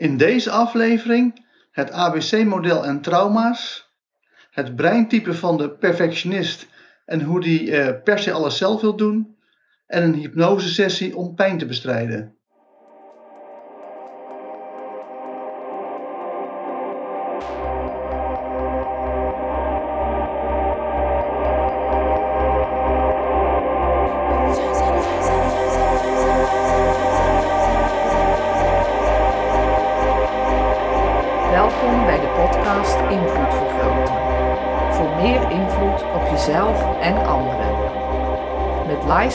In deze aflevering het ABC-model en trauma's, het breintype van de perfectionist en hoe die eh, per se alles zelf wil doen, en een hypnosesessie om pijn te bestrijden.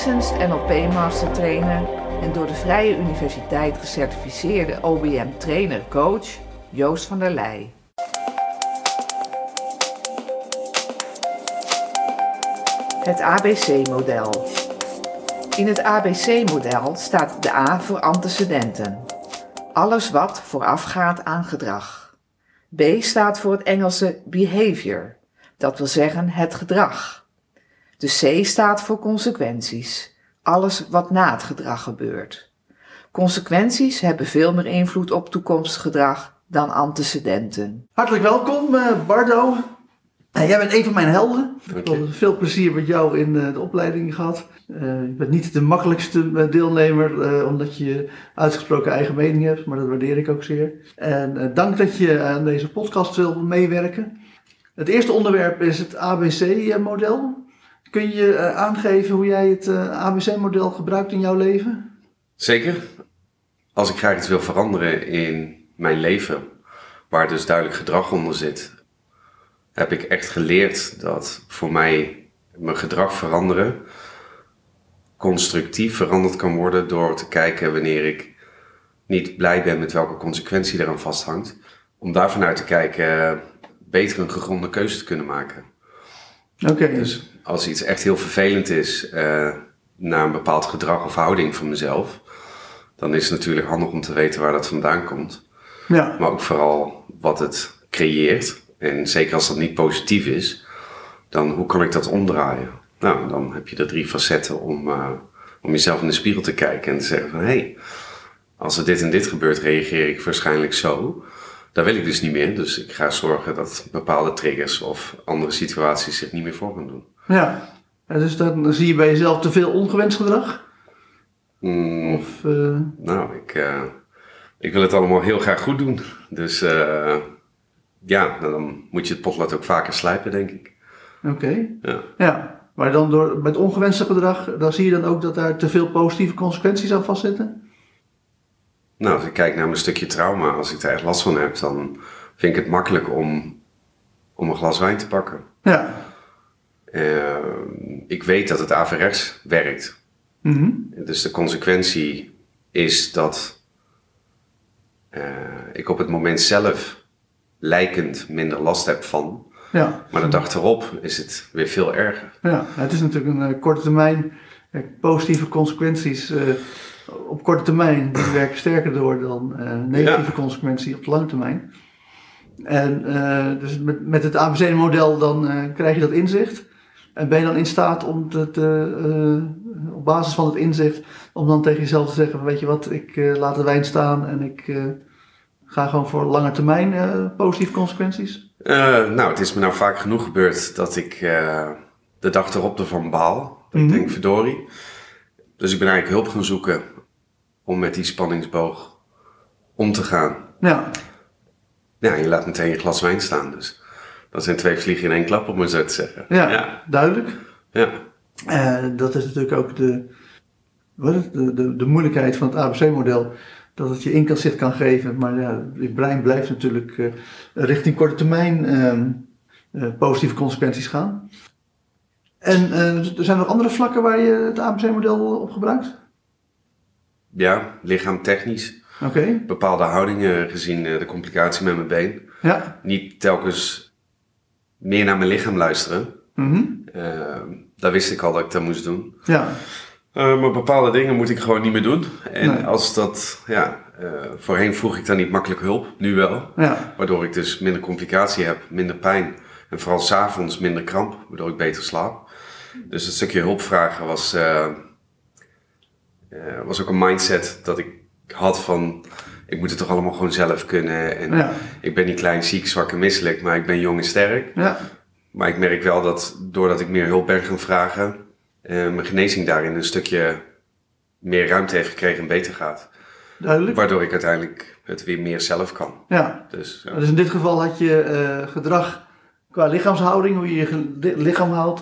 NLP Master Trainer en door de Vrije Universiteit gecertificeerde OBM Trainer Coach Joost van der Leij. Het ABC-model. In het ABC-model staat de A voor antecedenten. Alles wat voorafgaat aan gedrag. B staat voor het Engelse behavior, dat wil zeggen het gedrag. De C staat voor consequenties, alles wat na het gedrag gebeurt. Consequenties hebben veel meer invloed op toekomstig gedrag dan antecedenten. Hartelijk welkom, eh, Bardo. Eh, jij bent een van mijn helden. Ik heb veel plezier met jou in eh, de opleiding gehad. Eh, je bent niet de makkelijkste deelnemer, eh, omdat je uitgesproken eigen mening hebt, maar dat waardeer ik ook zeer. En eh, dank dat je aan deze podcast wil meewerken. Het eerste onderwerp is het ABC-model. Kun je eh, aangeven hoe jij het eh, ABC-model gebruikt in jouw leven? Zeker. Als ik graag iets wil veranderen in mijn leven, waar dus duidelijk gedrag onder zit, heb ik echt geleerd dat voor mij mijn gedrag veranderen constructief veranderd kan worden door te kijken wanneer ik niet blij ben met welke consequentie eraan vasthangt. Om daarvan uit te kijken beter een gegronde keuze te kunnen maken. Oké, Dus als iets echt heel vervelend is eh, naar een bepaald gedrag of houding van mezelf, dan is het natuurlijk handig om te weten waar dat vandaan komt. ja. Maar ook vooral wat het creëert. En zeker als dat niet positief is, dan hoe kan ik dat omdraaien? Nou, dan heb je de drie facetten om, eh, om jezelf in de spiegel te kijken en te zeggen van hé, hey, als er dit en dit gebeurt, reageer ik waarschijnlijk zo. Dat wil ik dus niet meer, dus ik ga zorgen dat bepaalde triggers of andere situaties zich niet meer voor gaan doen. ja. En dus dan zie je bij jezelf te veel ongewenst gedrag? Mm, Of, eh, Nou, ik, eh, ik wil het allemaal heel graag goed doen. Dus eh, ja, dan moet je het potlood ook vaker slijpen, denk ik. Oké. Ja. Ja, maar dan door, met ongewenste gedrag, dan zie je dan ook dat daar te veel positieve consequenties aan vastzitten? Nou, als ik kijk naar mijn stukje trauma, als ik daar echt last van heb, dan vind ik het makkelijk om, om een glas wijn te pakken. Ja. Eh, ik weet dat het averechts werkt. Mhm. Dus de consequentie is dat eh, ik op het moment zelf lijkend minder last heb van. Ja. Maar de dag erop is het weer veel erger. ja, het is natuurlijk een eh, korte termijn. Positieve consequenties op korte termijn die werken sterker door dan eh, negatieve Ja. consequenties op de lange termijn. En eh, dus met, met het ABC-model dan eh, krijg je dat inzicht. En ben je dan in staat om te, te, op basis van het inzicht, om dan tegen jezelf te zeggen: Weet je wat, ik laat de wijn staan en ik ga gewoon voor lange termijn positieve consequenties? Nou, het is me nou vaak genoeg gebeurd dat ik de dag erop ervan baal. Dat Mhm. ik denk, verdorie. Dus ik ben eigenlijk hulp gaan zoeken om met die spanningsboog om te gaan. Ja, Ja, je laat meteen je glas wijn staan. Dus dat zijn twee vliegen in één klap, om het zo te zeggen. ja, Ja. duidelijk. ja. Eh, dat is natuurlijk ook de, wat is het, de, de, de moeilijkheid van het ABC-model. Dat het je inzicht kan geven, maar ja, het brein blijft natuurlijk eh, richting korte termijn ehm, eh, positieve consequenties gaan. En eh, er zijn nog andere vlakken waar je het ABC-model op gebruikt? Ja, lichaamtechnisch. Oké, Bepaalde houdingen gezien eh, de complicatie met mijn been. ja. Niet telkens meer naar mijn lichaam luisteren. Mhm. Eh, daar wist ik al dat ik dat moest doen. Ja, Eh, maar bepaalde dingen moet ik gewoon niet meer doen. En Nee. als dat, ja, eh, voorheen vroeg ik dan niet makkelijk hulp, nu wel. ja, Waardoor ik dus minder complicatie heb, minder pijn. En vooral s'avonds minder kramp, waardoor ik beter slaap. Dus het stukje hulp vragen was, eh, eh, was ook een mindset dat ik had van... ik moet het toch allemaal gewoon zelf kunnen. En Ja. ik ben niet klein, ziek, zwak en misselijk, maar ik ben jong en sterk. Ja, Maar ik merk wel dat doordat ik meer hulp ben gaan vragen, eh, mijn genezing daarin een stukje meer ruimte heeft gekregen en beter gaat. duidelijk. Waardoor ik uiteindelijk het weer meer zelf kan. Ja. Dus ja. Dus in dit geval had je eh, gedrag qua lichaamshouding, hoe je je lichaam houdt,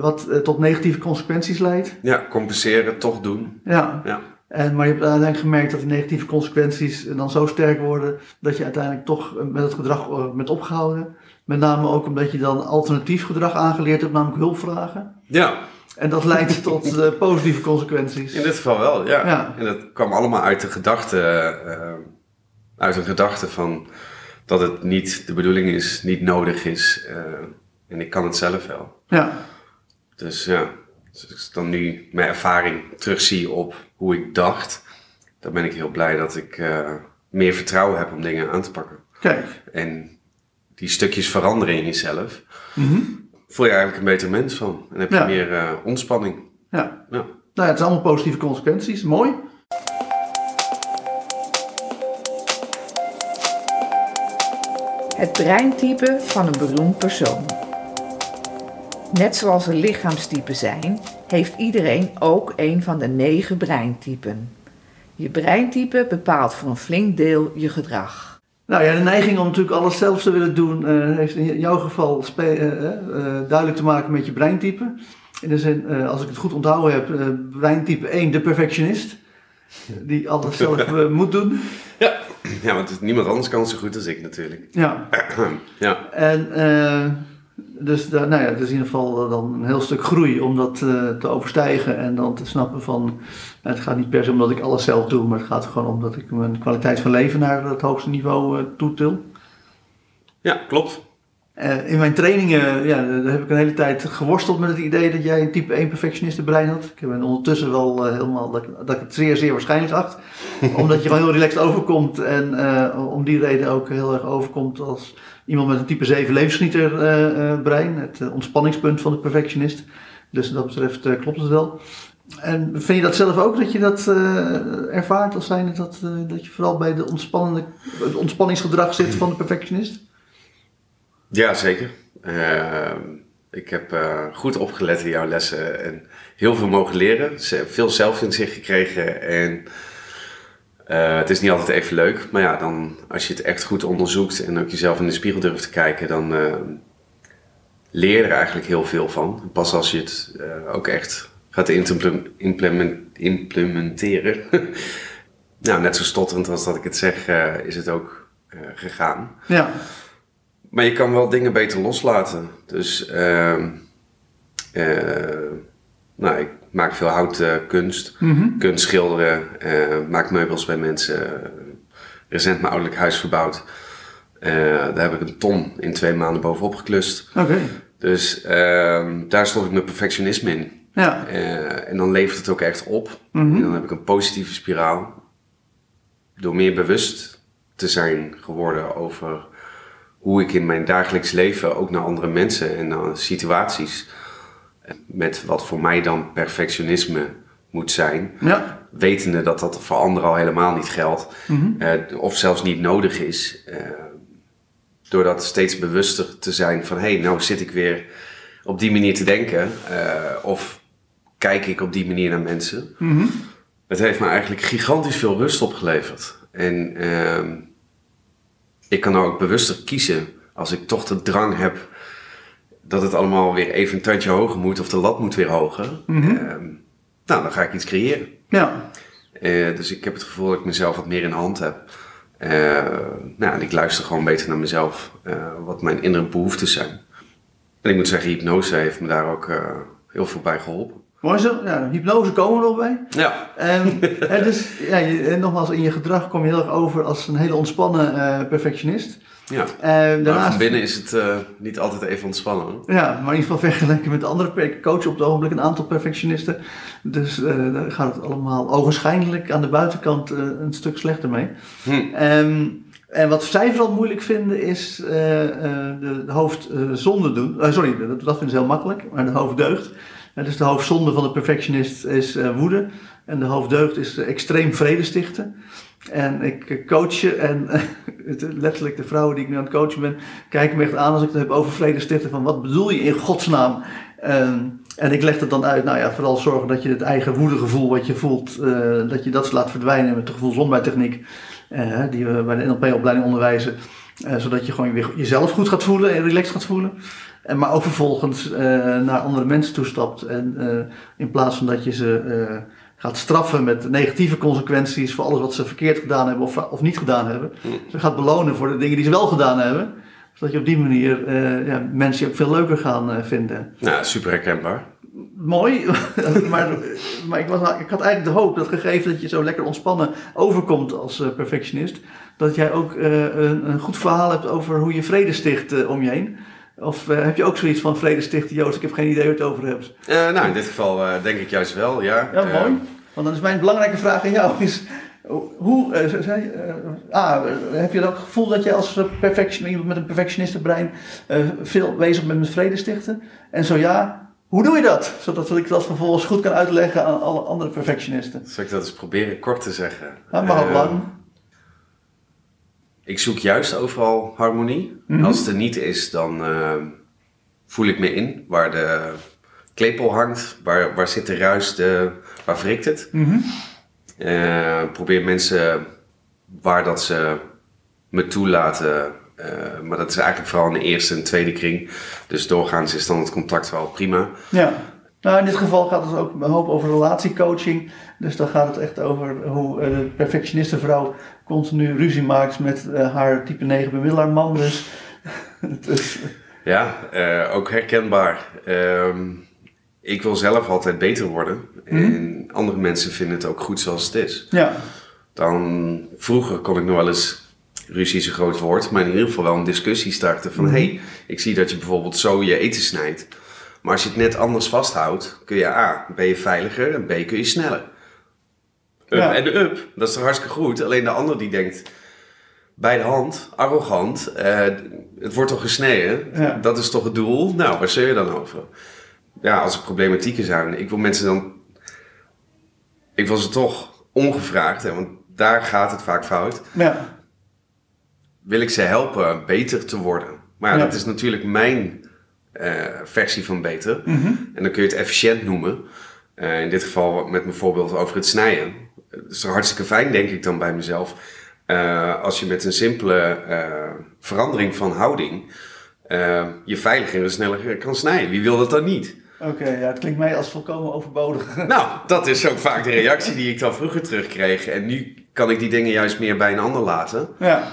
wat eh, tot negatieve consequenties leidt. ja, compenseren, toch doen. Ja. Ja. En, maar je hebt uiteindelijk gemerkt dat die negatieve consequenties dan zo sterk worden dat je uiteindelijk toch eh, met het gedrag eh, bent opgehouden. Met name ook omdat je dan alternatief gedrag aangeleerd hebt, namelijk hulpvragen. Ja, En dat leidt tot eh, positieve consequenties. in dit geval wel, ja. Ja. En dat kwam allemaal uit de gedachte, eh, uit een gedachte van dat het niet de bedoeling is, niet nodig is. eh, en ik kan het zelf wel. Ja, Dus ja, dus als ik dan nu mijn ervaring terugzie op hoe ik dacht, dan ben ik heel blij dat ik eh, meer vertrouwen heb om dingen aan te pakken. kijk. En die stukjes veranderen in jezelf, Mhm. voel je eigenlijk een beter mens van. En heb je Ja. meer eh, ontspanning. Ja. Ja. Nou ja, het zijn allemaal positieve consequenties. Mooi. Het breintype van een beroemd persoon. Net zoals er lichaamstypen zijn, heeft iedereen ook een van de negen breintypen. Je breintype bepaalt voor een flink deel je gedrag. Nou ja, de neiging om natuurlijk alles zelf te willen doen, eh, heeft in jouw geval spe- eh, eh, duidelijk te maken met je breintype. In de zin, eh, als ik het goed onthouden heb, eh, breintype 1, de perfectionist. Die alles zelf moet doen. Ja, want het- niemand anders kan zo goed als ik natuurlijk. Ja, ja, en eh, dus daar, nou ja, het is in ieder geval eh, dan een heel stuk groei om dat eh, te overstijgen. En dan te snappen van, nou, het gaat niet per se omdat ik alles zelf doe, maar het gaat gewoon om dat ik mijn kwaliteit van leven naar het hoogste niveau eh toetil. ja klopt. In mijn trainingen ja, daar heb ik een hele tijd geworsteld met het idee dat jij een type 1 perfectionistenbrein had. Ik ben ondertussen wel helemaal dat, dat ik het zeer, zeer waarschijnlijk acht. Omdat je gewoon heel relaxed overkomt en eh, om die reden ook heel erg overkomt als iemand met een type 7 levensgenieter eh, eh, brein. Het ontspanningspunt van de perfectionist. Dus dat betreft klopt het wel. En vind je dat zelf ook, dat je dat ervaart als zijnde dat, dat je vooral bij de ontspannende, het ontspanningsgedrag zit van de perfectionist? Ja, zeker. Ik heb goed opgelet in jouw lessen en heel veel mogen leren. Veel zelfinzicht gekregen en eh, het is niet altijd even leuk. Maar ja, dan, als je het echt goed onderzoekt en ook jezelf in de spiegel durft te kijken, dan eh, leer je er eigenlijk heel veel van. Pas als je het eh, ook echt gaat implem- implement- implementeren. nou, net zo stotterend als dat ik het zeg, is het ook gegaan. Ja. Maar je kan wel dingen beter loslaten. Dus, eh, nou, ik maak veel houtkunst, Mhm. kunst schilderen, eh, maak meubels bij mensen. Recent mijn ouderlijk huis verbouwd. Eh, daar heb ik een ton in twee maanden bovenop geklust. Oké. Dus ehm, daar stond ik mijn perfectionisme in. Ja. Eh, en dan levert het ook echt op. Mhm. En dan heb ik een positieve spiraal. Door meer bewust te zijn geworden over hoe ik in mijn dagelijks leven ook naar andere mensen en naar situaties. Eh, Met wat voor mij dan perfectionisme moet zijn. Ja. Wetende dat dat voor anderen al helemaal niet geldt. Mhm. eh, of zelfs niet nodig is. eh, door dat steeds bewuster te zijn van... hé, hey, nou zit ik weer op die manier te denken. eh, of kijk ik op die manier naar mensen. Mhm. Het heeft me eigenlijk gigantisch veel rust opgeleverd. En ehm, ik kan nou ook bewuster kiezen als ik toch de drang heb dat het allemaal weer even een tandje hoger moet of de lat moet weer hoger. Mhm. Ehm, nou, dan ga ik iets creëren. Ja. Eh, dus ik heb het gevoel dat ik mezelf wat meer in de hand heb. Eh, nou, en ik luister gewoon beter naar mezelf, eh, wat mijn innere behoeftes zijn. En ik moet zeggen, hypnose heeft me daar ook heel veel bij geholpen. Mooi zo. Ja, hypnose komen we nog bij. Ja, En, hè, dus, ja, je, en nogmaals, in je gedrag kom je heel erg over als een hele ontspannen eh, perfectionist. ja. Maar daarnaast, van binnen is het eh, niet altijd even ontspannen. hoor. ja, maar in ieder geval vergeleken met andere per- ik coach op het ogenblik een aantal perfectionisten. Dus eh daar gaat het allemaal ogenschijnlijk aan de buitenkant eh, een stuk slechter mee. Hm. Ehm, en wat zij vooral moeilijk vinden is eh, eh, de, de hoofdzonde doen. Eh, sorry, dat, dat vinden ze heel makkelijk, maar de hoofddeugd. Eh, dus de hoofdzonde van de perfectionist is eh, woede. En de hoofddeugd is eh, extreem vrede stichten. En ik coach je en letterlijk de vrouwen die ik nu aan het coachen ben, kijken me echt aan als ik het heb over vrede stichten van wat bedoel je in godsnaam? En, en ik leg het dan uit, nou ja, vooral zorgen dat je het eigen woedegevoel wat je voelt, uh, dat je dat laat verdwijnen met de gevoelsombuidtechniek uh, die we bij de NLP-opleiding onderwijzen. Zodat je gewoon weer jezelf goed gaat voelen en relaxed gaat voelen. En maar ook vervolgens naar andere mensen toestapt. En in plaats van dat je ze gaat straffen met negatieve consequenties voor alles wat ze verkeerd gedaan hebben of, of niet gedaan hebben. Ze gaat belonen voor de dingen die ze wel gedaan hebben. Zodat je op die manier uh, ja, mensen ook veel leuker gaan uh, vinden. Nou, super herkenbaar. Mooi, maar, maar ik, was, ik had eigenlijk de hoop dat gegeven dat je zo lekker ontspannen overkomt als uh, perfectionist, dat jij ook een, een, goed verhaal hebt over hoe je vrede sticht om je heen. Of heb je ook zoiets van vrede stichten, Joost? Ik heb geen idee hoe je het over hebt. nou, in dit geval denk ik juist wel, ja. Ja, mooi. Want dan is mijn belangrijke vraag aan jou is, hoe, zei, ah, heb je dat gevoel dat je als perfectionist, met een perfectionistenbrein veel bezig bent met vrede stichten? En zo ja, hoe doe je dat? Zodat ik dat vervolgens goed kan uitleggen aan alle andere perfectionisten. Zal ik dat eens proberen kort te zeggen? Ja, maar lang. Ik zoek juist overal harmonie. Mm -hmm. Als het er niet is, dan voel ik me in waar de klepel hangt, waar, waar zit de ruis, de, waar wrikt het. Mm -hmm. uh, probeer mensen waar dat ze me toelaten. Uh, maar dat is eigenlijk vooral in de eerste en tweede kring. Dus doorgaans is dan het contact wel prima. Ja. Nou, in dit geval gaat het ook een hoop over relatiecoaching. Dus dan gaat het echt over hoe de perfectionistenvrouw continu ruzie maakt met uh, haar type 9 bemiddelaar man. Dus, dus. Ja, uh, ook herkenbaar. Uh, ik wil zelf altijd beter worden. Mm-hmm. En andere mensen vinden het ook goed zoals het is. Ja. Dan, vroeger kon ik nog wel eens, ruzie is een groot woord, maar in ieder geval wel een discussie starten van... Mm-hmm. hey, ik zie dat je bijvoorbeeld zo je eten snijdt. Maar als je het net anders vasthoudt, kun je A, ben je veiliger en B, kun je sneller. Up ja. en up, dat is toch hartstikke goed. Alleen de ander die denkt, bij de hand, arrogant, uh, het wordt toch gesneden? Ja. Dat is toch het doel? Nou, waar zul je dan over? ja, als er problematieken zijn, ik wil mensen dan. Ik wil ze toch ongevraagd, hè, want daar gaat het vaak fout. Ja. Wil ik ze helpen beter te worden? Maar ja, dat is natuurlijk mijn versie van beter. Mm -hmm. En dan kun je het efficiënt noemen. Uh, in dit geval met mijn voorbeeld over het snijden. Het is hartstikke fijn, denk ik dan bij mezelf. Uh, als je met een simpele verandering van houding je veiliger en sneller kan snijden. Wie wil dat dan niet? Oké, okay, ja, het klinkt mij als volkomen overbodig. Nou, dat is ook vaak de reactie die ik dan vroeger terugkreeg. En nu kan ik die dingen juist meer bij een ander laten. Ja.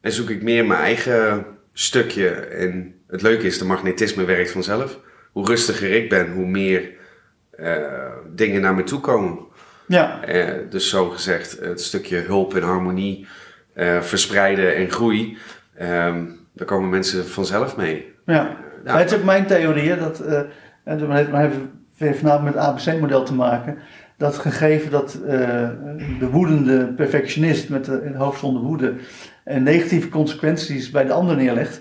En zoek ik meer mijn eigen stukje. En het leuke is, de magnetisme werkt vanzelf. Hoe rustiger ik ben, hoe meer uh, dingen naar me toe komen. Ja. Uh, dus zo gezegd, het stukje hulp en harmonie uh, verspreiden en groei. daar komen mensen vanzelf mee. Ja. ja. Het is ook mijn theorie, dat en maar hebben we vanavond met het ABC-model te maken. Dat gegeven dat de woedende perfectionist met de, hoofd zonder woede en negatieve consequenties bij de ander neerlegt.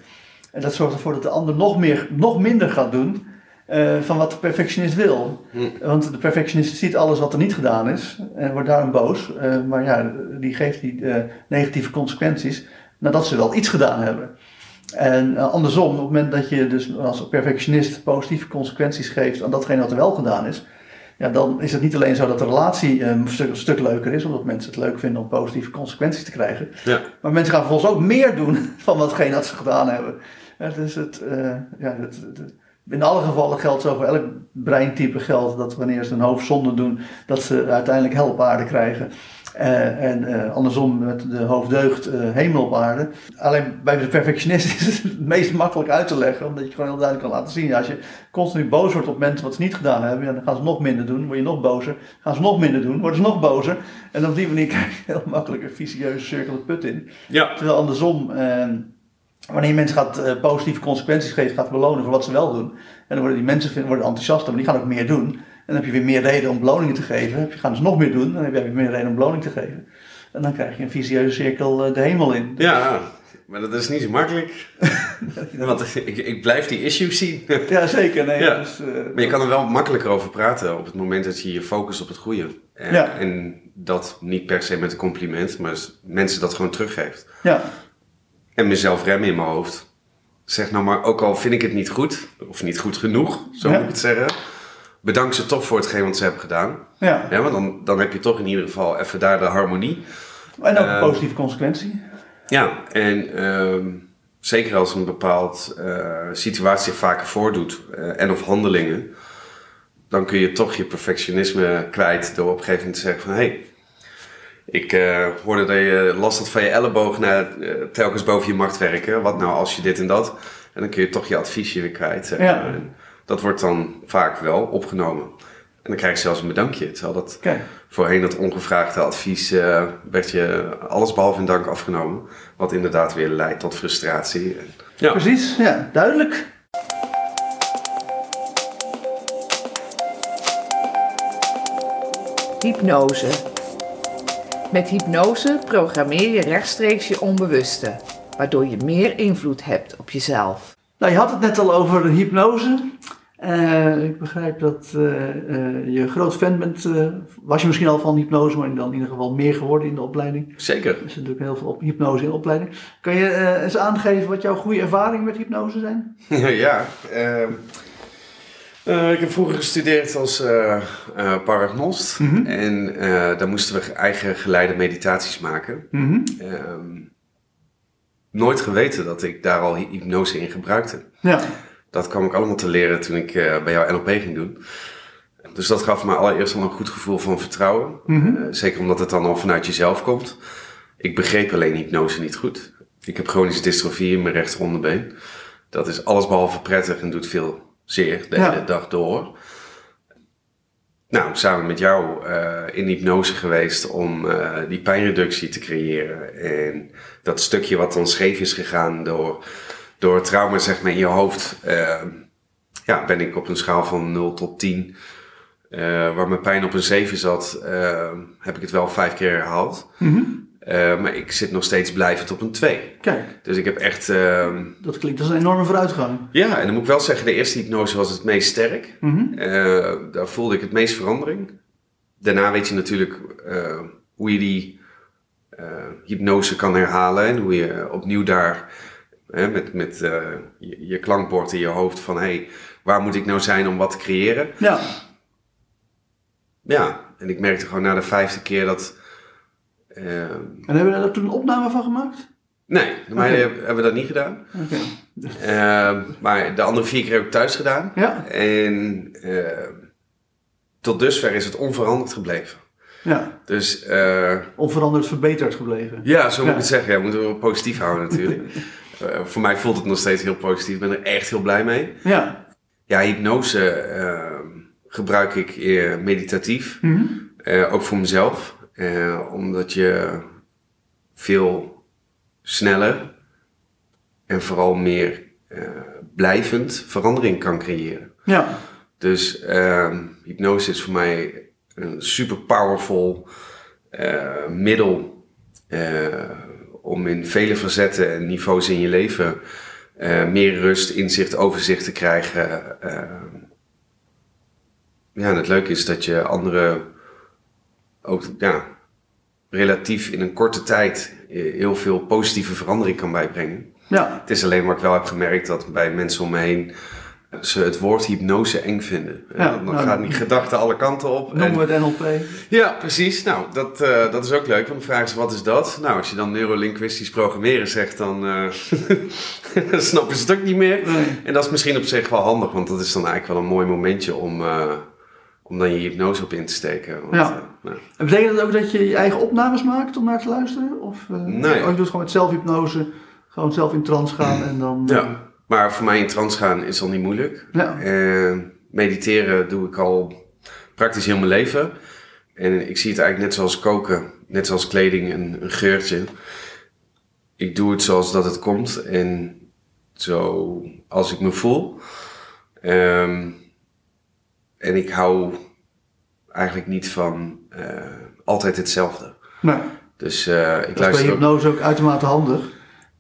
En dat zorgt ervoor dat de ander nog, meer, nog minder gaat doen uh, van wat de perfectionist wil. Hm. Want de perfectionist ziet alles wat er niet gedaan is en wordt daarom boos. Uh, maar ja, die geeft die negatieve consequenties nadat ze wel iets gedaan hebben. En andersom, op het moment dat je dus als perfectionist positieve consequenties geeft aan datgene wat er wel gedaan is, ja, dan is het niet alleen zo dat de relatie um, een, stuk, een stuk leuker is, omdat mensen het leuk vinden om positieve consequenties te krijgen. Ja. Maar mensen gaan vervolgens ook meer doen van watgene dat ze gedaan hebben. Ja, dus het, uh, ja, het, het, in alle gevallen geldt zo voor elk breintype geldt dat wanneer ze een hoofdzonde doen, dat ze uiteindelijk hel op aarde krijgen. Uh, en uh, andersom met de hoofddeugd uh, hemel op aarde. Alleen bij de perfectionist is het het meest makkelijk uit te leggen, omdat je gewoon heel duidelijk kan laten zien. Ja, als je continu boos wordt op mensen wat ze niet gedaan hebben, ja, dan gaan ze nog minder doen, word je nog bozer. Gaan ze nog minder doen, worden ze nog bozer. En op die manier krijg je heel makkelijk een vicieuze cirkel de put in. Ja. Terwijl andersom, ehm, wanneer je mensen gaat positieve consequenties geven, gaat belonen voor wat ze wel doen. En dan worden die mensen vinden, worden enthousiaster, maar die gaan ook meer doen. En dan heb je weer meer reden om beloningen te geven. Dan gaan ze nog meer doen, dan heb je weer meer reden om beloning te geven. En dan krijg je een vicieuze cirkel de hemel in. Ja, maar dat is niet zo makkelijk. Want ik, ik blijf die issues zien. Ja, zeker. Nee, Ja. Dus, eh, Maar je kan er wel makkelijker over praten op het moment dat je je focust op het goede. En, Ja. en dat niet per se met een compliment, maar mensen dat gewoon teruggeeft. ja, En mezelf remmen in mijn hoofd. Zeg nou maar, ook al vind ik het niet goed, of niet goed genoeg, zo Ja. moet ik het zeggen. Bedank ze toch voor hetgeen wat ze hebben gedaan. ja. Ja, want dan, dan heb je toch in ieder geval even daar de harmonie. En ook een Ehm, positieve consequentie. Ja, en ehm, zeker als een bepaald eh, situatie vaker voordoet eh, en of handelingen, dan kun je toch je perfectionisme kwijt door op een gegeven moment te zeggen van hé, hey, ik eh, hoorde dat je last had van je elleboog naar telkens boven je macht werken. Wat nou als je dit en dat? En dan kun je toch je adviesje weer kwijt. zeg Ja. maar. Dat wordt dan vaak wel opgenomen. En dan krijg je zelfs een bedankje. Terwijl dat Kijk, Voorheen dat ongevraagde advies eh, werd je alles behalve in dank afgenomen. Wat inderdaad weer leidt tot frustratie. Ja, precies. Ja, duidelijk. Hypnose. Met hypnose programmeer je rechtstreeks je onbewuste, waardoor je meer invloed hebt op jezelf. Nou, je had het net al over de hypnose. Eh, ik begrijp dat eh, eh, je groot fan bent. was je misschien al van hypnose, maar dan in ieder geval meer geworden in de opleiding. zeker. Er zit natuurlijk heel veel op hypnose in de opleiding. Kan je eens aangeven wat jouw goede ervaringen met hypnose zijn? ja, ehm, eh, ik heb vroeger gestudeerd als paragnost. Mhm. En daar moesten we eigen geleide meditaties maken. Ehm, nooit geweten dat ik daar al hy- hypnose in gebruikte. Ja, Dat kwam ik allemaal te leren toen ik eh, bij jou NLP ging doen. Dus dat gaf me allereerst al een goed gevoel van vertrouwen. Mhm. Eh, zeker omdat het dan al vanuit jezelf komt. Ik begreep alleen hypnose niet goed. Ik heb chronische dystrofie in mijn rechteronderbeen. Dat is allesbehalve prettig en doet veel zeer de Ja. hele dag door. Nou, samen met jou eh, in hypnose geweest om die pijnreductie te creëren. En dat stukje wat dan scheef is gegaan door, door trauma zeg maar, in je hoofd. eh, ja, ben ik op een schaal van 0 tot 10, eh, waar mijn pijn op een 7 zat, eh, heb ik het wel vijf keer herhaald. Mhm. Eh, maar ik zit nog steeds blijvend op een 2. kijk, Dus ik heb echt... ehm, dat klinkt als een enorme vooruitgang. ja, en dan moet ik wel zeggen, de eerste hypnose was het meest sterk. Mhm. Eh, daar voelde ik het meest verandering. Daarna weet je natuurlijk hoe je die hypnose kan herhalen en hoe je opnieuw daar hè, met, met eh, je, je klankbord in je hoofd van hé, hey, waar moet ik nou zijn om wat te creëren? Ja, Ja, en ik merkte gewoon na de vijfde keer dat. eh, en hebben we daar toen een opname van gemaakt? nee, de meiden Oké. hebben- hebben dat niet gedaan. Oké. Eh, maar de andere vier keer heb ik thuis gedaan. Ja, En eh, tot dusver is het onveranderd gebleven. ja, Dus onveranderd verbeterd gebleven. ja, zo moet Ja. ik het zeggen. Ja, we moeten wel positief houden natuurlijk. Eh, voor mij voelt het nog steeds heel positief. Ik ben er echt heel blij mee. Ja, Ja, hypnose eh, gebruik ik meditatief. Mhm. Eh, ook voor mezelf. Eh, omdat je veel sneller en vooral meer blijvend verandering kan creëren. ja, Dus ehm, hypnose is voor mij een super powerful middel om in vele facetten en niveaus in je leven eh, meer rust, inzicht, overzicht te krijgen. eh. ja, en het leuke is dat je anderen ook ja, relatief in een korte tijd eh, heel veel positieve verandering kan bijbrengen. ja, Het is alleen maar ik wel heb gemerkt dat bij mensen om me heen ze het woord hypnose eng vinden. Eh, Ja, dan nou, gaan die gedachten alle kanten op. En- noemen we het NLP. ja, precies. Nou, dat, eh, dat is ook leuk. Want dan vragen ze, wat is dat? Nou, als je dan neurolinguistisch programmeren zegt, dan eh, snappen ze het ook niet meer. Nee. En dat is misschien op zich wel handig, want dat is dan eigenlijk wel een mooi momentje om, om dan je hypnose op in te steken. Want, Ja. nou, En betekent dat ook dat je je eigen opnames maakt om naar te luisteren? Of, Nee. Of je doet gewoon met zelfhypnose, gewoon zelf in trance gaan en dan... ja. Maar voor mij in trance gaan is al niet moeilijk. Ja. Eh, mediteren doe ik al praktisch heel mijn leven. En ik zie het eigenlijk net zoals koken, net zoals kleding, een, een geurtje. Ik doe het zoals dat het komt en zo als ik me voel. Ehm, en ik hou eigenlijk niet van eh, altijd hetzelfde. Nee, Dus eh, ik dat is bij luister ook... hypnose ook uitermate handig.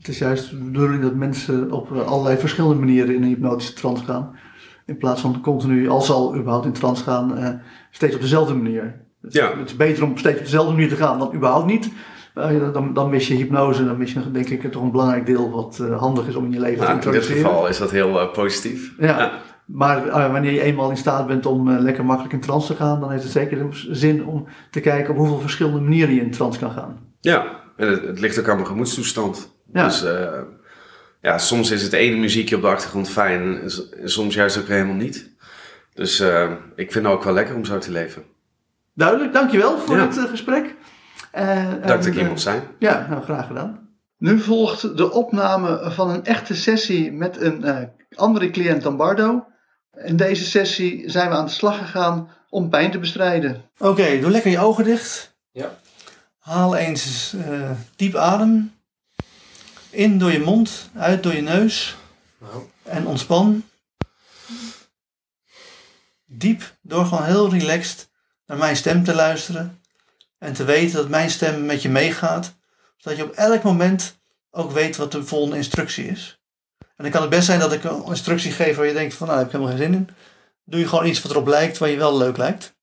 Het is juist de bedoeling dat mensen op allerlei verschillende manieren in een hypnotische trance gaan. In plaats van continu, als ze al überhaupt in trance gaan, uh, steeds op dezelfde manier. Ja. Het is beter om steeds op dezelfde manier te gaan dan überhaupt niet. Uh, dan, dan mis je hypnose, dan mis je denk ik toch een belangrijk deel wat uh, handig is om in je leven nou, te introduceren. In dit geval is dat heel positief. Ja. ja. Maar wanneer je eenmaal in staat bent om lekker makkelijk in trance te gaan, dan heeft het zeker zin om te kijken op hoeveel verschillende manieren je in trance kan gaan. Ja, en het, het ligt ook aan mijn gemoedstoestand. Ja. Dus uh, ja, soms is het ene muziekje op de achtergrond fijn en, soms juist ook helemaal niet. Dus ik vind het ook wel lekker om zo te leven. Duidelijk, dankjewel voor ja. dit gesprek. Dank dat ik hier mocht zijn. Ja, nou graag gedaan. Nu volgt de opname van een echte sessie met een andere cliënt dan Bardo. In deze sessie zijn we aan de slag gegaan om pijn te bestrijden. Oké, doe lekker je ogen dicht. Ja. Haal eens uh, diep adem. In door je mond, uit door je neus. Nou. En ontspan. Diep door gewoon heel relaxed naar mijn stem te luisteren. En te weten dat mijn stem met je meegaat. Zodat je op elk moment ook weet wat de volgende instructie is. En dan kan het best zijn dat ik een instructie geef waar je denkt van nou, daar heb ik helemaal geen zin in. Doe je gewoon iets wat erop lijkt, waar je wel leuk lijkt.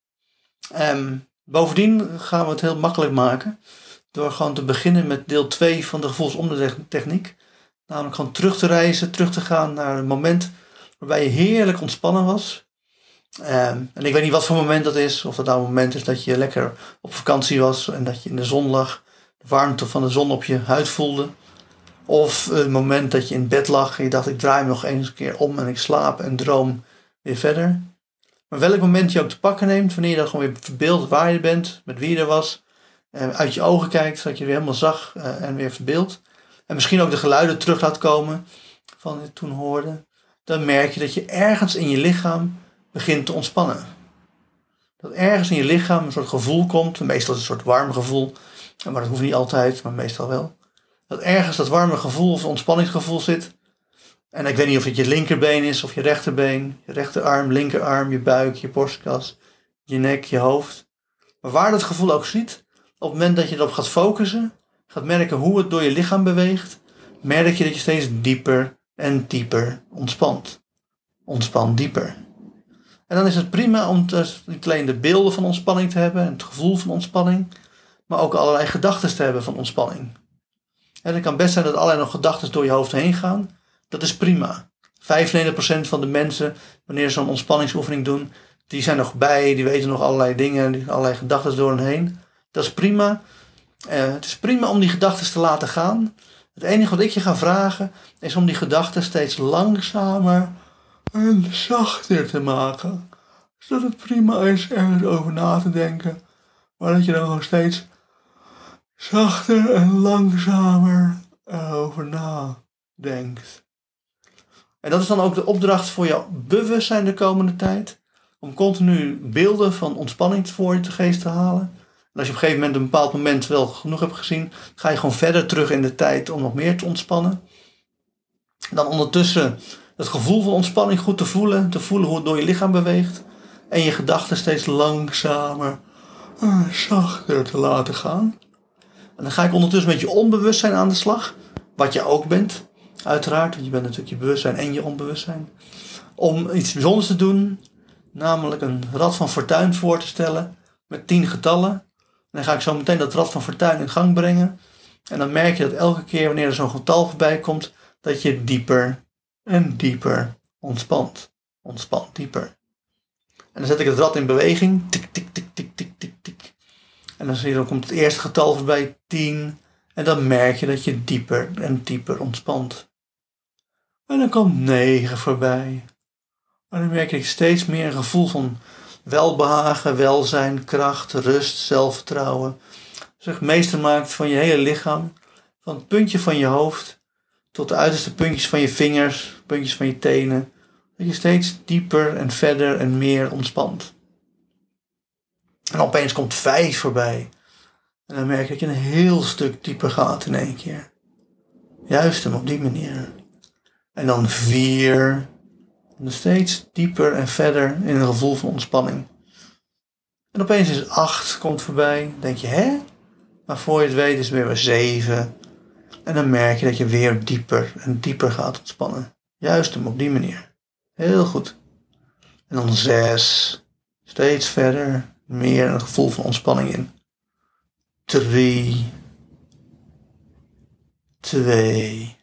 Um, bovendien gaan we het heel makkelijk maken. Door gewoon te beginnen met deel 2 van de gevoelsomdertechniek. Namelijk gewoon terug te reizen, terug te gaan naar een moment waarbij je heerlijk ontspannen was. Um, en ik weet niet wat voor moment dat is. Of dat nou een moment is dat je lekker op vakantie was en dat je in de zon lag. De warmte van de zon op je huid voelde. Of het moment dat je in bed lag en je dacht ik draai me nog eens een keer om en ik slaap en droom weer verder. Maar welk moment je ook te pakken neemt, wanneer je dan gewoon weer verbeeldt waar je bent, met wie je er was, uit je ogen kijkt, zodat je weer helemaal zag uh, en weer verbeeldt. En misschien ook de geluiden terug laat komen van je toen hoorde. Dan merk je dat je ergens in je lichaam begint te ontspannen. Dat ergens in je lichaam een soort gevoel komt, meestal een soort warm gevoel, maar dat hoeft niet altijd, maar meestal wel dat ergens dat warme gevoel of ontspanningsgevoel zit. En ik weet niet of het je linkerbeen is of je rechterbeen, je rechterarm, linkerarm, je buik, je borstkas, je nek, je hoofd. Maar waar dat gevoel ook zit, op het moment dat je erop gaat focussen, gaat merken hoe het door je lichaam beweegt, merk je dat je steeds dieper en dieper ontspant. Ontspan dieper. En dan is het prima om dus niet alleen de beelden van ontspanning te hebben en het gevoel van ontspanning, maar ook allerlei gedachten te hebben van ontspanning. En het kan best zijn dat allerlei nog gedachten door je hoofd heen gaan. Dat is prima. 95% van de mensen, wanneer ze zo'n ontspanningsoefening doen, die zijn nog bij, die weten nog allerlei dingen, allerlei gedachten door hen heen. Dat is prima. Uh, het is prima om die gedachten te laten gaan. Het enige wat ik je ga vragen is om die gedachten steeds langzamer en zachter te maken. Zodat het prima is ergens over na te denken. Maar dat je dan gewoon steeds zachter en langzamer erover nadenkt. En dat is dan ook de opdracht voor jouw bewustzijn de komende tijd. Om continu beelden van ontspanning voor je geest te halen. En als je op een gegeven moment een bepaald moment wel genoeg hebt gezien, ga je gewoon verder terug in de tijd om nog meer te ontspannen. Dan ondertussen het gevoel van ontspanning goed te voelen, te voelen hoe het door je lichaam beweegt. En je gedachten steeds langzamer en zachter te laten gaan. En dan ga ik ondertussen met je onbewustzijn aan de slag. Wat je ook bent, uiteraard. Want je bent natuurlijk je bewustzijn en je onbewustzijn. Om iets bijzonders te doen. Namelijk een rad van fortuin voor te stellen. Met tien getallen. Dan ga ik zo meteen dat rad van fortuin in gang brengen. En dan merk je dat elke keer wanneer er zo'n getal voorbij komt. Dat je dieper en dieper ontspant. Ontspant dieper. En dan zet ik het rad in beweging. Tik, tik, tik, tik, tik, tik, tik. En dan zie je, dan komt het eerste getal voorbij, 10. En dan merk je dat je dieper en dieper ontspant. En dan komt 9 voorbij. En dan merk je steeds meer een gevoel van welbehagen, welzijn, kracht, rust, zelfvertrouwen. Zich meester maakt van je hele lichaam. Van het puntje van je hoofd tot de uiterste puntjes van je vingers, puntjes van je tenen. Dat je steeds dieper en verder en meer ontspant. En opeens komt vijf voorbij. En dan merk je dat je een heel stuk dieper gaat in één keer. Juist hem op die manier. En dan vier. Steeds dieper en verder in een gevoel van ontspanning. En opeens is acht, komt voorbij. Denk je, hè? Maar voor je het weet is het weer weer zeven. En dan merk je dat je weer dieper en dieper gaat ontspannen. Juist hem op die manier. Heel goed. En dan zes. Steeds verder. Meer een gevoel van ontspanning in. Drie. Twee.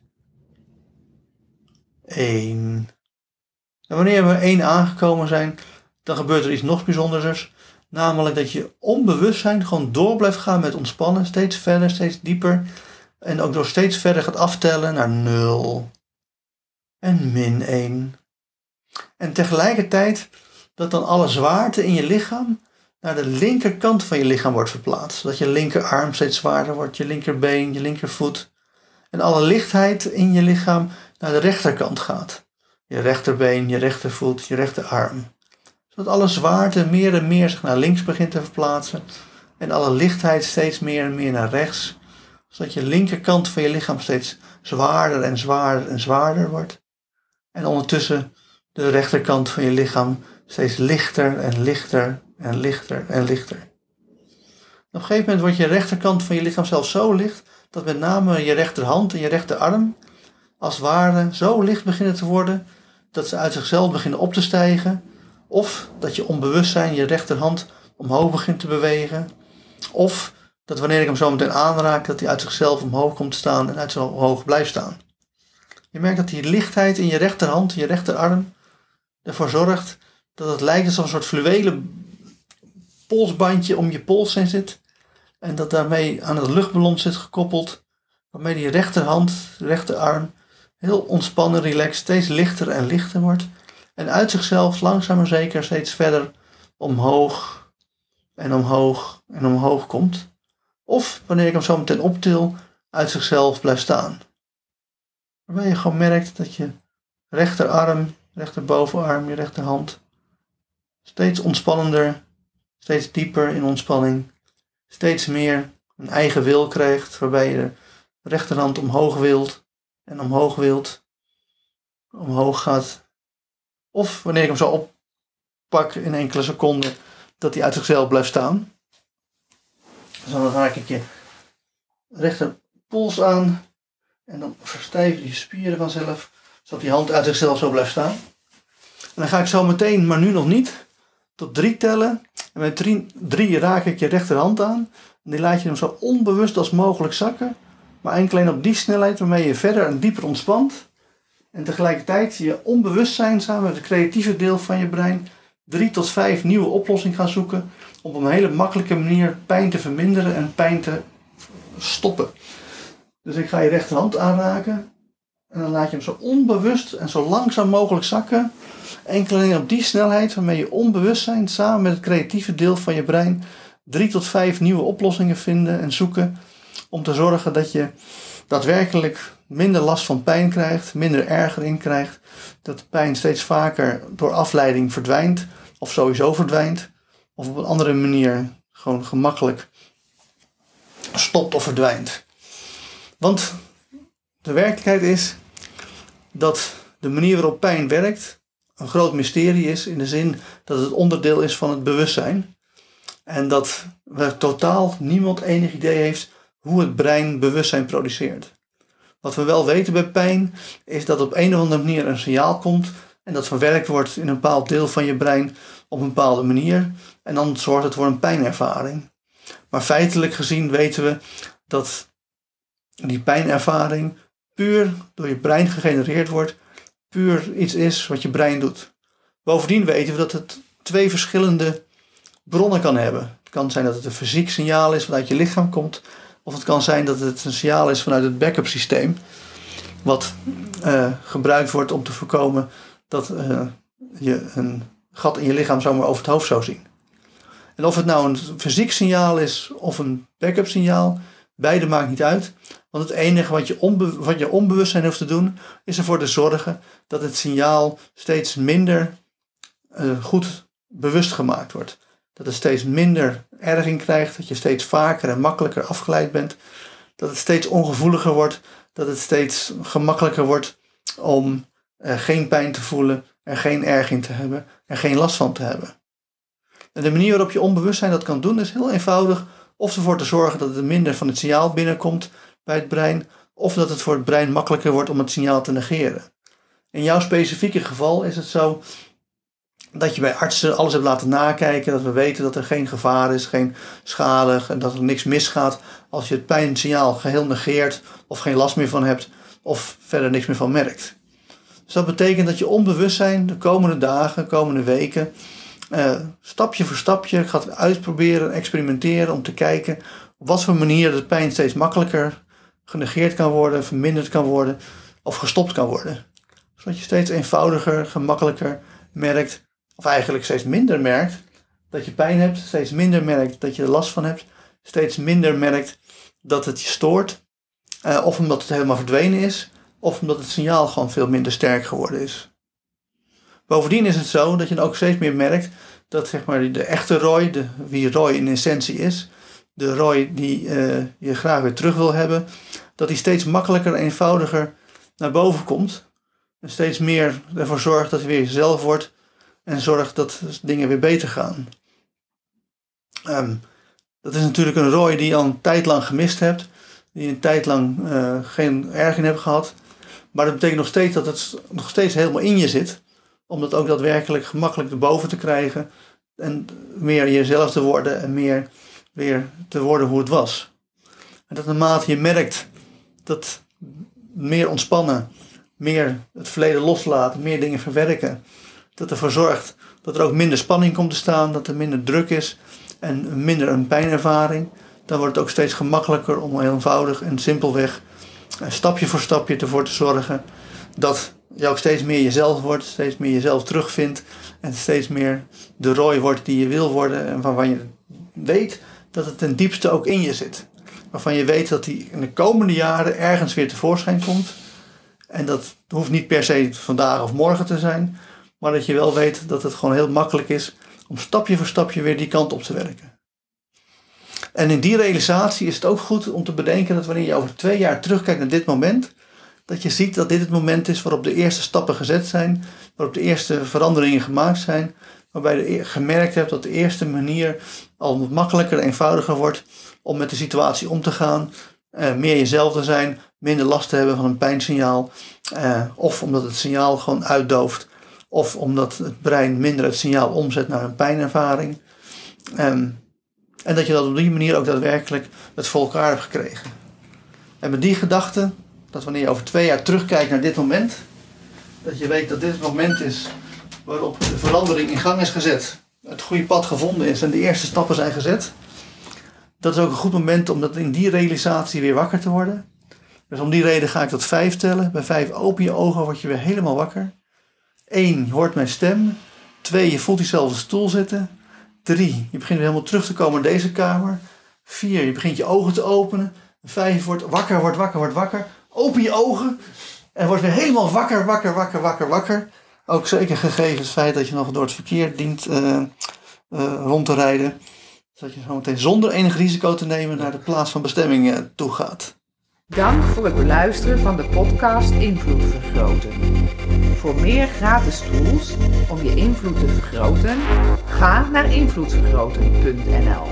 Eén. En wanneer we één aangekomen zijn, dan gebeurt er iets nog bijzonders. Namelijk dat je onbewustzijn gewoon door blijft gaan met ontspannen. Steeds verder, steeds dieper. En ook door steeds verder gaat aftellen naar 0 en min 1. En tegelijkertijd dat dan alle zwaarte in je lichaam naar de linkerkant van je lichaam wordt verplaatst. Dat je linkerarm steeds zwaarder wordt, je linkerbeen, je linkervoet. En alle lichtheid in je lichaam naar de rechterkant gaat. Je rechterbeen, je rechtervoet, je rechterarm. Zodat alle zwaarte meer en meer zich naar links begint te verplaatsen. En alle lichtheid steeds meer en meer naar rechts zodat je linkerkant van je lichaam steeds zwaarder en zwaarder en zwaarder wordt. En ondertussen de rechterkant van je lichaam steeds lichter en lichter en lichter en lichter. Op een gegeven moment wordt je rechterkant van je lichaam zelfs zo licht dat met name je rechterhand en je rechterarm als het ware zo licht beginnen te worden dat ze uit zichzelf beginnen op te stijgen. Of dat je onbewustzijn je rechterhand omhoog begint te bewegen. Of dat wanneer ik hem zo meteen aanraak, dat hij uit zichzelf omhoog komt staan en uit zichzelf omhoog blijft staan. Je merkt dat die lichtheid in je rechterhand, je rechterarm, ervoor zorgt dat het lijkt alsof een soort fluwelen polsbandje om je pols in zit. En dat daarmee aan het luchtballon zit gekoppeld, waarmee die rechterhand, rechterarm, heel ontspannen, relaxed, steeds lichter en lichter wordt. En uit zichzelf langzaam maar zeker steeds verder omhoog en omhoog en omhoog komt. Of wanneer ik hem zo meteen optil, uit zichzelf blijft staan. Waarbij je gewoon merkt dat je rechterarm, rechterbovenarm, je rechterhand steeds ontspannender, steeds dieper in ontspanning, steeds meer een eigen wil krijgt, waarbij je de rechterhand omhoog wilt en omhoog wilt, omhoog gaat. Of wanneer ik hem zo oppak in enkele seconden, dat hij uit zichzelf blijft staan. Dus dan raak ik je rechterpols aan. En dan verstijven je spieren vanzelf. Zodat die hand uit zichzelf zo blijft staan. En dan ga ik zo meteen, maar nu nog niet, tot drie tellen. En met drie, drie raak ik je rechterhand aan. En die laat je hem zo onbewust als mogelijk zakken. Maar enkel alleen op die snelheid waarmee je verder en dieper ontspant. En tegelijkertijd je onbewustzijn samen met het creatieve deel van je brein drie tot vijf nieuwe oplossingen gaan zoeken op een hele makkelijke manier pijn te verminderen en pijn te stoppen. Dus ik ga je rechterhand aanraken en dan laat je hem zo onbewust en zo langzaam mogelijk zakken. Enkel alleen op die snelheid waarmee je onbewustzijn samen met het creatieve deel van je brein drie tot vijf nieuwe oplossingen vinden en zoeken om te zorgen dat je daadwerkelijk minder last van pijn krijgt, minder ergering krijgt, dat de pijn steeds vaker door afleiding verdwijnt of sowieso verdwijnt of op een andere manier gewoon gemakkelijk stopt of verdwijnt. Want de werkelijkheid is dat de manier waarop pijn werkt een groot mysterie is in de zin dat het onderdeel is van het bewustzijn. En dat we totaal niemand enig idee heeft hoe het brein bewustzijn produceert. Wat we wel weten bij pijn is dat op een of andere manier een signaal komt en dat verwerkt wordt in een bepaald deel van je brein op een bepaalde manier. En dan zorgt het voor een pijnervaring. Maar feitelijk gezien weten we dat die pijnervaring puur door je brein gegenereerd wordt, puur iets is wat je brein doet. Bovendien weten we dat het twee verschillende bronnen kan hebben. Het kan zijn dat het een fysiek signaal is wat uit je lichaam komt, of het kan zijn dat het een signaal is vanuit het backup systeem, wat uh, gebruikt wordt om te voorkomen dat uh, je een gat in je lichaam zomaar over het hoofd zou zien. En of het nou een fysiek signaal is of een backup signaal, beide maakt niet uit. Want het enige wat je, onbe wat je onbewustzijn hoeft te doen, is ervoor te zorgen dat het signaal steeds minder uh, goed bewust gemaakt wordt. Dat het steeds minder erging krijgt, dat je steeds vaker en makkelijker afgeleid bent. Dat het steeds ongevoeliger wordt, dat het steeds gemakkelijker wordt om uh, geen pijn te voelen, er geen erging te hebben, er geen last van te hebben. En de manier waarop je onbewustzijn dat kan doen is heel eenvoudig. Of ervoor te zorgen dat er minder van het signaal binnenkomt bij het brein, of dat het voor het brein makkelijker wordt om het signaal te negeren. In jouw specifieke geval is het zo dat je bij artsen alles hebt laten nakijken, dat we weten dat er geen gevaar is, geen schade en dat er niks misgaat als je het pijnsignaal geheel negeert of geen last meer van hebt of verder niks meer van merkt. Dus dat betekent dat je onbewustzijn de komende dagen, de komende weken, uh, stapje voor stapje gaat uitproberen, experimenteren om te kijken op wat voor manier de pijn steeds makkelijker genegeerd kan worden, verminderd kan worden of gestopt kan worden. Zodat je steeds eenvoudiger, gemakkelijker merkt, of eigenlijk steeds minder merkt dat je pijn hebt, steeds minder merkt dat je er last van hebt, steeds minder merkt dat het je stoort, uh, of omdat het helemaal verdwenen is, of omdat het signaal gewoon veel minder sterk geworden is. Bovendien is het zo dat je dan ook steeds meer merkt dat zeg maar, de echte Roy, de, wie Roy in essentie is, de Roy die uh, je graag weer terug wil hebben, dat die steeds makkelijker en eenvoudiger naar boven komt. En steeds meer ervoor zorgt dat hij weer jezelf wordt en zorgt dat dingen weer beter gaan. Um, dat is natuurlijk een Roy die je al een tijd lang gemist hebt, die een tijd lang uh, geen erg in hebt gehad. Maar dat betekent nog steeds dat het nog steeds helemaal in je zit om dat ook daadwerkelijk gemakkelijk erboven te krijgen. En meer jezelf te worden en meer weer te worden hoe het was. En dat naarmate je merkt dat meer ontspannen, meer het verleden loslaten, meer dingen verwerken, dat ervoor zorgt dat er ook minder spanning komt te staan, dat er minder druk is en minder een pijnervaring, dan wordt het ook steeds gemakkelijker om heel eenvoudig en simpelweg stapje voor stapje ervoor te zorgen dat je ook steeds meer jezelf wordt, steeds meer jezelf terugvindt en steeds meer de rooi wordt die je wil worden en waarvan je weet dat het ten diepste ook in je zit. Waarvan je weet dat die in de komende jaren ergens weer tevoorschijn komt. En dat hoeft niet per se vandaag of morgen te zijn, maar dat je wel weet dat het gewoon heel makkelijk is om stapje voor stapje weer die kant op te werken. En in die realisatie is het ook goed om te bedenken dat wanneer je over twee jaar terugkijkt naar dit moment, dat je ziet dat dit het moment is waarop de eerste stappen gezet zijn, waarop de eerste veranderingen gemaakt zijn, waarbij je gemerkt hebt dat de eerste manier al makkelijker en eenvoudiger wordt om met de situatie om te gaan, uh, meer jezelf te zijn, minder last te hebben van een pijnsignaal, uh, of omdat het signaal gewoon uitdooft, of omdat het brein minder het signaal omzet naar een pijnervaring. Um, en dat je dat op die manier ook daadwerkelijk het voor elkaar hebt gekregen. En met die gedachte dat wanneer je over twee jaar terugkijkt naar dit moment, dat je weet dat dit het moment is waarop de verandering in gang is gezet, het goede pad gevonden is en de eerste stappen zijn gezet. Dat is ook een goed moment om dat in die realisatie weer wakker te worden. Dus om die reden ga ik tot vijf tellen. Bij vijf open je ogen, word je weer helemaal wakker. Eén, je hoort mijn stem. Twee, je voelt jezelf op de stoel zitten. Drie, je begint weer helemaal terug te komen in deze kamer. Vier, je begint je ogen te openen. Vijf, je wordt wakker, wordt wakker, wordt wakker. Open je ogen en wordt weer helemaal wakker, wakker, wakker, wakker, wakker. Ook zeker gegeven het feit dat je nog door het verkeer dient uh, uh, rond te rijden. Zodat je zo meteen zonder enig risico te nemen naar de plaats van bestemming uh, toe gaat. Dank voor het beluisteren van de podcast Invloed Vergroten. Voor meer gratis tools om je invloed te vergroten, ga naar invloedvergroten.nl.